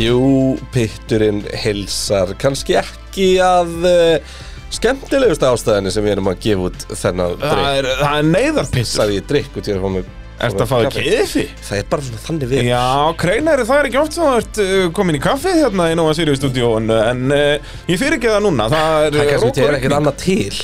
Jú, pitturinn hilsar kannski ekki að uh, skemmtilegustu ástæðinni sem við erum að gefa út þennan Það drikk er, það er neyðarpiss Sagði ég drikk út í að fá mig Ertu að fá þér keffi? Það er bara svona þannig við. Já, kreinari, það er ekki oft sem þú ert uh, komin í kaffi hérna í Nova Sirius stúdíón En uh, ég fyrir ekki það núna Það er, Það er kannski og til ekkert annað til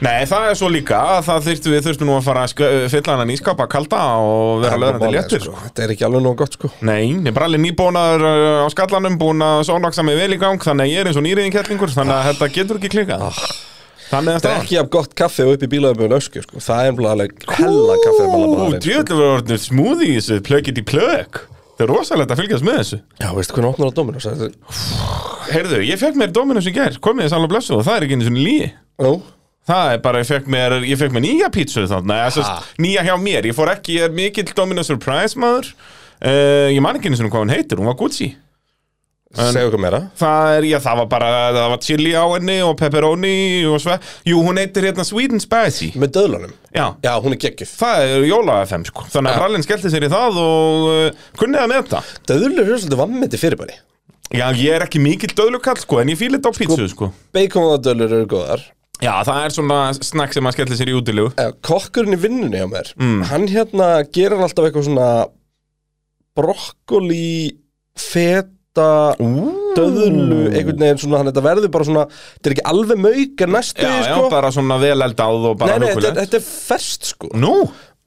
Nei, það er svo líka að það þyrftu við þurftum nú að fara að sk- fylla hann að nýskapa kalda og vera er löðrandi léttur sko. Þetta er ekki alveg nóg gott sko. Nei, ég er bara alveg nýbónaður uh, á skallanum, búin að sónaksa mig vel í gang Þannig að ég er eins og nýriðin kettlingur, þannig að þetta getur ekki klikað Þannig að Þetta er ekki af gott kaffi og upp í bílaðum ösku sko. Það er alveg hella kaffi um Ú, sko. djöðlega var orðinir smúði í þessu, plöggit í plögg Það er rosalegt að fylgjast með þessu. Já, veistu hvernig opnar? Það er- Heyrðu, ég fekk mér Dominus í gær, komið þess alveg blessu og það er ekki einu svona líi Nú, Það er bara, ég fekk mér, ég fekk mér nýja pítsu Ha? sérst, nýja hjá mér. Ég fór ekki, ég er mikill Dominus Surprise maður. Uh, Ég man ekki einu svona hvað hún heitir, hún var Gucci. En- segðu okkur meira. Það er, já, það var bara, það var chili á henni og pepperoni og sve Jú, hún heitir hérna Sweet and Spicy. Með döðlunum? Já, Já, hún er geggjuð. Það er jóla-FM sko. Þannig að Já. brallin skellti sér í það og uh, kunnið að með þetta Döðlur eru svolítið vammeti fyrirbæri. Já, ég er ekki mikill döðlukall sko, en ég fíl þetta á pítsu sko. Bacon og döðlur eru góðar Já, það er svona snakk sem að skelli sér í útilegu. Eh, Kokkurinn í vinnunni á mér Mm. Hann hérna gerir hann alltaf eitthvað svona Brokkoli Feta Döðlu Einhvern veginn svona Þetta verður bara svona Þetta er ekki alveg mauk en næstu Já, já, sko. bara svona vel eldáð og bara Nei, nei, þetta, þetta er ferst sko. Nú,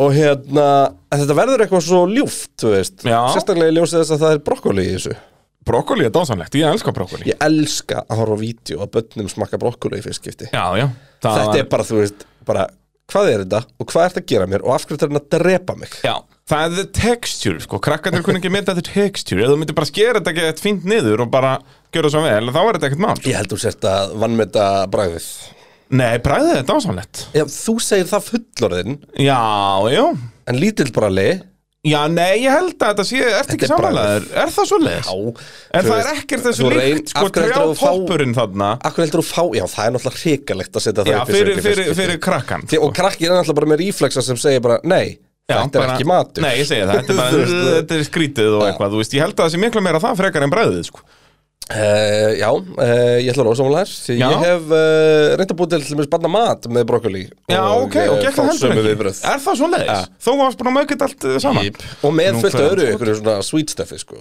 Og hérna Þetta verður eitthvað svo ljúft, þú veist. Já. Sérstaklega í ljósið þess að það er brokkoli í þessu brokkoli er dásanlegt, ég elska brokkoli. Ég elska að horfa á vídeo að börnum smakka brokkoli í fyrst skipti Já, já. Það Þetta er bara, þú veist, bara Hvað er þetta og hvað ert að gera mér og af hverju þetta er að drepa mig? Já, það er the texture, sko, krakkarnir kunni ekki mynda the texture, ef þú myndir bara skera þetta ekki eitt fínt niður og bara gera svo vel, þá er þetta ekkert mál Ég held þú sért að vannmeta bragðið. Nei, bræðið er dásanlegt Já, þú segir það fullorðin Já, já. En lítill brali Já, nei, ég held að þetta sé, ert ekki er samanlegaður Er það svo leiðis? En það er ekkert þessu líkt, sko, trjátoppurinn þarna? Akkur heldur þú fá, já það er náttúrulega hrikalegt að setja það Já, upp í fyrir, sig í fyrir, fyrir skipti. krakkan Því- Og krakkir er náttúrulega bara með ríflexa sem segir bara Nei, Já, þetta er bara- ekki matur. Nei, ég segi það, þetta er, bara, þetta er skrítið og eitthvað, þú veist, ég held að það sé miklu meira það frekar en bræðið, sko Uh, já, uh, ég ætla að rosa Því Já. ég hef uh, reynd að búið til mér spanna mat með brokkoli Já, ok, og eh, gekk það heldur sömu ekki. Er það svo leiðis? Ja. Þú varst bara að mögget allt saman Jep. Og með fullt það? einhverju svona sweet stuffi sko,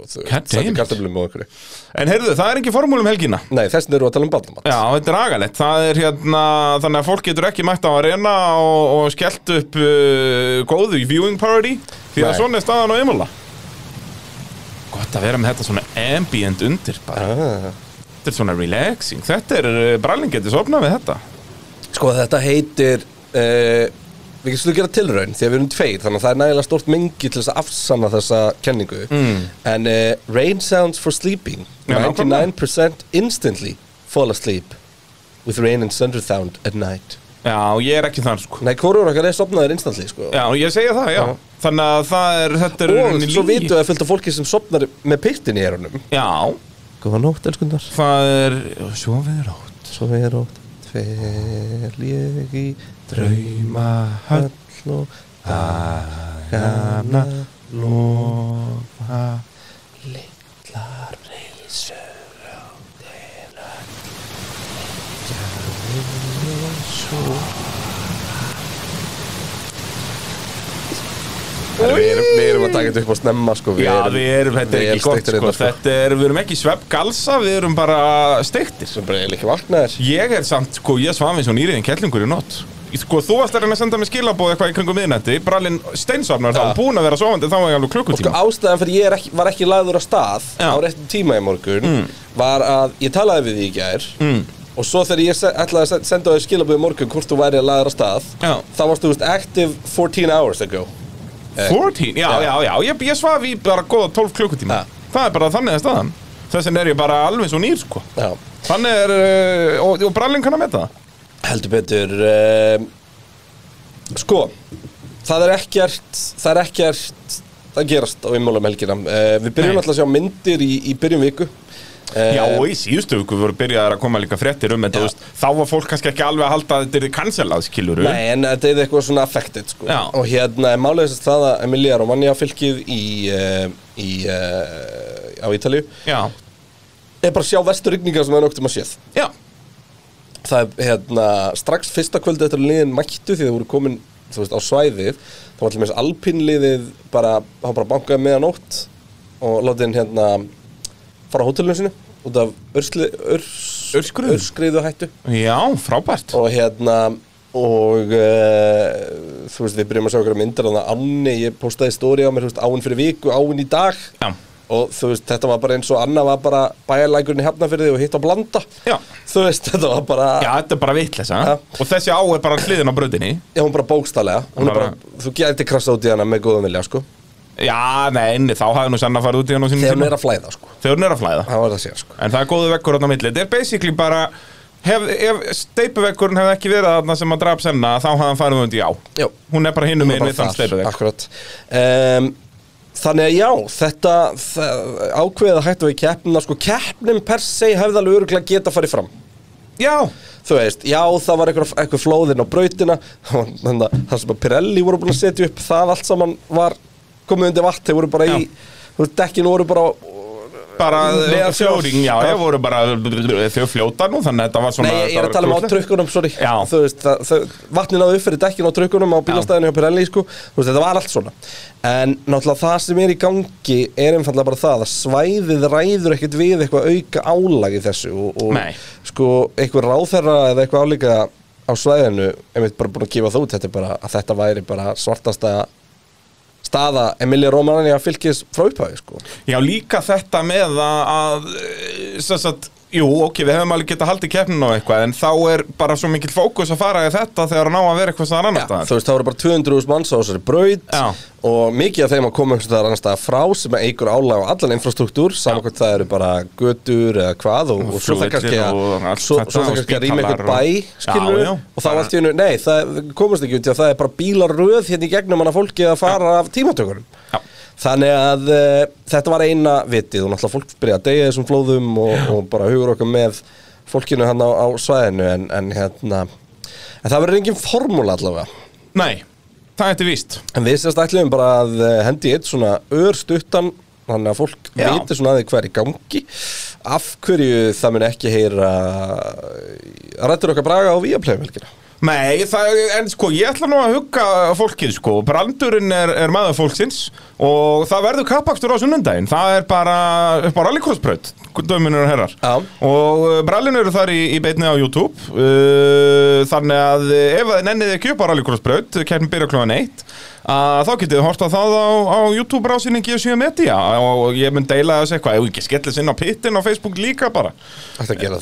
En heyrðu, það er ekki formúlum helgina Nei, þessin eru að tala um barnamat Já, þetta er agalegt, það er hérna Þannig að fólk getur ekki mætt á að reyna og, og skellt upp góðu viewing party Því að svona er staðan á Imola Gott að vera með þetta svona ambient undir bara. ah. Þetta er svona relaxing. Þetta er, uh, brallin getur sopnað við þetta. Sko þetta heitir uh, Við getum gera tilraun því að við erum tveir Þannig að það er nægilega stort mengi til þess að afsanna þessa kenningu. Mm. En uh, rain sounds for sleeping. Já, nákvæmlega. 99% instantly fall asleep With rain and thunder sound at night. Já, ég er ekki þar sko. Nei, hvorur okkar er sopnaður instantly sko. Já, ég segja það, já, Þannig að það er, þetta er Og svo vitum við að fylgta fólki sem sopnar með pittin í erunum Já, Góða nótt, elskundar það er Svo við rátt Svo er rótt Fel ég í Drauma höll höll og Dagana lofa litlar reysur á þeirra Við erum, við erum að taka þetta upp á snemma sko Já, við erum, þetta er ekki gott steiktir sko. hérna, sko. Þetta er, við erum ekki svepp galsa Við erum bara steiktir Sem bara eiginlega ekki vaknaðir Ég er samt, sko, ég svaf eins og nýriðin kettlingur í nótt Sko, þú varst að reyna að senda mig skilabóð eitthvað í kringum miðnætti Brallin steinsvarnar þá, Ja. búin að vera sofandi þá var ég alveg Sko klukkutíma ástæðan fyrir ég er ekki, var ekki lagður á stað Já. á réttum tíma í morgun var að ég talaði við því í gær mm. og svo þegar ég ætlaði að se- senda þau skilaböðu morgun hvort þú væri að lagður á stað Já. þá varstu þú veist active 14 hours ago 14? Já, já, já, ég, ég svaf í bara góða 12 klukkutíma. Það er bara þannig að staðan. Þess vegna er ég bara alveg svo nýr, sko. Já. Þannig er, uh, og, og Brallin kann að metta það. Heldur betur um, sko það er ekkert það er ekkert það gerast á immálum helgina. Uh, við byrjum alltaf að sjá myndir í, í byrjum viku Já, og í síðustu viku voru byrjaðar að koma líka fréttir um þetta, þá var fólk kannski ekki alveg að halda að þetta er cancelað, skiluru Nei, en þetta er eitthvað svona affected sko. Já. Og hérna er málið þess að það að Emilia Romagna fylgið í, uh, í uh, á Ítalíu Já. er bara að sjá vestu rigninga sem það er nokt um að séð Já, það er hérna strax fyrsta kvöldi eftir liðin mættu því þau voru komin þú veist á svæðið þá var allir með alpinliðið bara, hann bara bankaði meðanótt og látið hérna fara á hótelinu sinu út af örskriðu hættu. Já, frábært. Og hérna og uh, þú veist við byrjum að sjá okkur myndir þannig að Anni, ég postaði stóri á mér veist, áinn fyrir viku, áinn í dag. Já. og þú veist þetta var bara eins og Anna var bara bæjarlækurinn í hefnafyrði og hitt á blanda. Já. þú veist þetta var bara Já, þetta er bara vitleysa Já. Og þessi á er bara hliðin á brautinni. Já, hún bara bókstallega hún er Bara- bara, Þú gæti krasa út í hana með góðum vilja, sko Já, nei, inni, þá hafði nú sann að fara út í hann á sínum Þegar hún tíma. er að flæða, sko. Þegar hún er að flæða. Það var það að segja, sko. En það er góðu vekkur þarna á milli. Þetta er basically bara hef, Ef steipuvekkurinn hefði ekki verið þarna sem að draf senna Þá hafði hann farið undir já Já, Hún er bara er megin bara við þann steipuvekk Akkurat. Um, Þannig að já, þetta að hættu við keppnina sko, keppnin per se hefði alveg öruglega geta farið fram. Já, þú veist, já það var eitthvað, eitthvað flóðin á brautina. Þannig að það sem að Pirelli voru búin að setja upp það allt saman var komið undir vatn, þeir voru bara í Já. þú veist, dekkin voru bara bara fjóring, já, ég voru bara þau fljóta nú, þannig að þetta var svona Nei, ég er að tala um á trukkunum, sorry. Þú veist, vatnin upp fyrir dekkin á trukkunum á bílastæðinu hjá Pirelli, sko. Þú veist, þetta var allt svona. En náttúrulega það sem er í gangi er einfallega bara það að svæðið ræður ekkert við eitthvað auka álag í þessu og, og sko, eitthvað ráðherra eða eitthvað álíka á svæðinu einmitt bara búin að það út þetta er bara, að þetta væri bara svartasta staða Emilia Romagna fylgis frá upphæði, sko. Já, líka þetta með að, að eh, sagt, jú, ok, við hefum alveg getað haldið keppninu og eitthvað, en þá er bara svo mikill fókus að fara í þetta þegar að ná að vera eitthvað staðar annar staðar. þú veist, það voru bara 200.000 manns á þessari braut Já. og mikið af þeim að koma einhvers staðar annar staðar frá sem eigur álag á allan infrastruktúr saman hvort það eru bara götur eða hvað og, og það að og svo, það kannski að rýma einhver bæ skilur já. og þá allt í hennu, nei, það komast ekki út í að það er bara bílar röð hérna í gegnum hana fólki að fara af tímatökurum. Þannig að uh, þetta var eina vitið og náttúrulega fólk byrjaði að deyja þessum flóðum og, og bara hugur okkar með fólkinu hann á, á svæðinu. En, en hérna en það verður engin formúla allavega. Nei, það er víst. En við sérst ætlum bara að eh, hendi eitt svona örstuttan þannig að fólk viti svona að því hvað er í gangi. Af hverju það mun ekki heyra rættur okkar braga á Víaplay-velkina Nei, það, en sko, ég ætla nú að hugga fólkið, sko, brandurinn er, er maður fólksins og það verður kappakstur á sunnundaginn, það er bara upp á rallycrossbraut, dömunir og herrar. Já. og uh, brallin eru þar í, í beitni á YouTube. Uh, þannig að uh, ef það nennið ekki upp á rallycrossbraut, keppin byrja klóðan 1 að þá getið þið hort á það á, á YouTube-rásinni G7 Media. Og ég mun deila þessu eitthvað, ef ekki skellist inn á pittin á Facebook líka bara,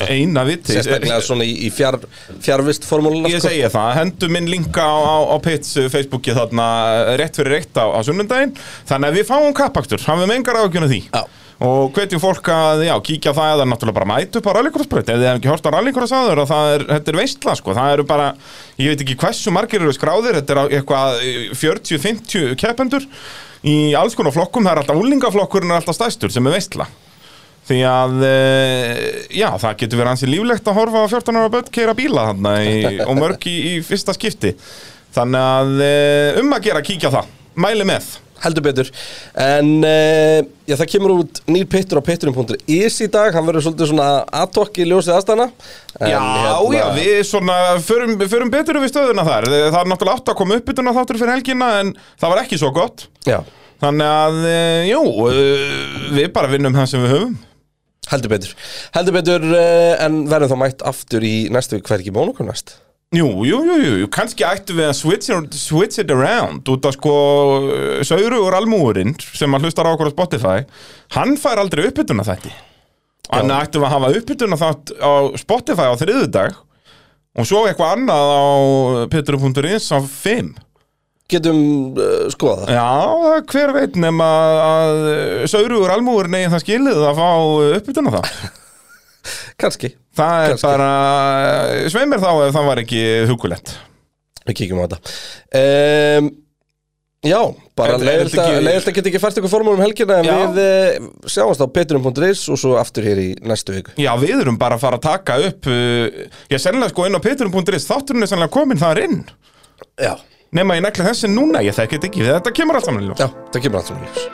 eina viti. Sérstaklega svona í, í fjár, fjárvist formúluna Ég segi það, hendur minn linka á, á, á Pits Facebooki þarna eh, rétt fyrir reitt á, á sunnundaginn Þannig að við fáum kappakstur, hafum engar ágjörna því. Já. Og hvetjum fólk að, já, kíkja það eða náttúrulega bara mætu upp á þið hefum ekki hort á rallycross áður og það er, þetta er veistla, sko. Það eru bara, ég veit ekki hversu margir eru skráðir Þetta er eitthvað eh, 40-50 keppendur Í alls konar flokkum, það er alltaf úlingaflokkurinn er alltaf stæstur sem er veistla Því að, eh, já, það getur verið ansi líflegt að horfa á 14 ára börn keira bíla þarna í, og mörg í, í fyrsta skipti. Þannig að eh, um að gera kíkja það, mæli með. Heldur betur En uh, já, það kemur út nýr pittur á pitturum.is í dag Hann verður svolítið svona aðtokk í ljósið aðstana En, já, hérna- já, við svona förum, förum betur við stöðuna þar. Það er náttúrulega átt að koma upp ytuna þáttur fyrir helgina en það var ekki svo gott. Já, Þannig að, eh, jú, eh, við bara vinnum það sem við höfum. heldur betur Heldur betur en verðum þá mætt aftur í næstu vik Hver ekki mónukum næst? Jú, jú, jú, jú, kannski ættu við að switch, it- switch it around út af sko Saurugur Almúurinn sem að hlustar á okkur á Spotify hann fær aldrei uppbytuna þætti Þannig ættum við að hafa uppbytuna þátt á Spotify á þriðudag og svo eitthvað annað á pitturum.is á 5 Getum uh, skoða það. Já, hver veit nema að Saurugur Almúurinn eigin það skilið að fá uppbytuna það Kannski. Það er Kannski. bara, sveið mér þá ef það var ekki hugulegt Við kíkjum á þetta. Um, Já, bara leiðilt að ekki- leiðilt að geta ekki fært ykkur formúlum um helgina En Já. við uh, sjáumst á pitturum.is og svo aftur hér í næstu viku. Já, við erum bara að fara að taka upp uh, Já, sennilega sko inn á pitturum.is Þátturinn er sennilega komin þar inn. Já, Nema ég nekla þessi núna, ég þekki þetta ekki. Þetta kemur allt saman í ljós já, það kemur allt saman í ljós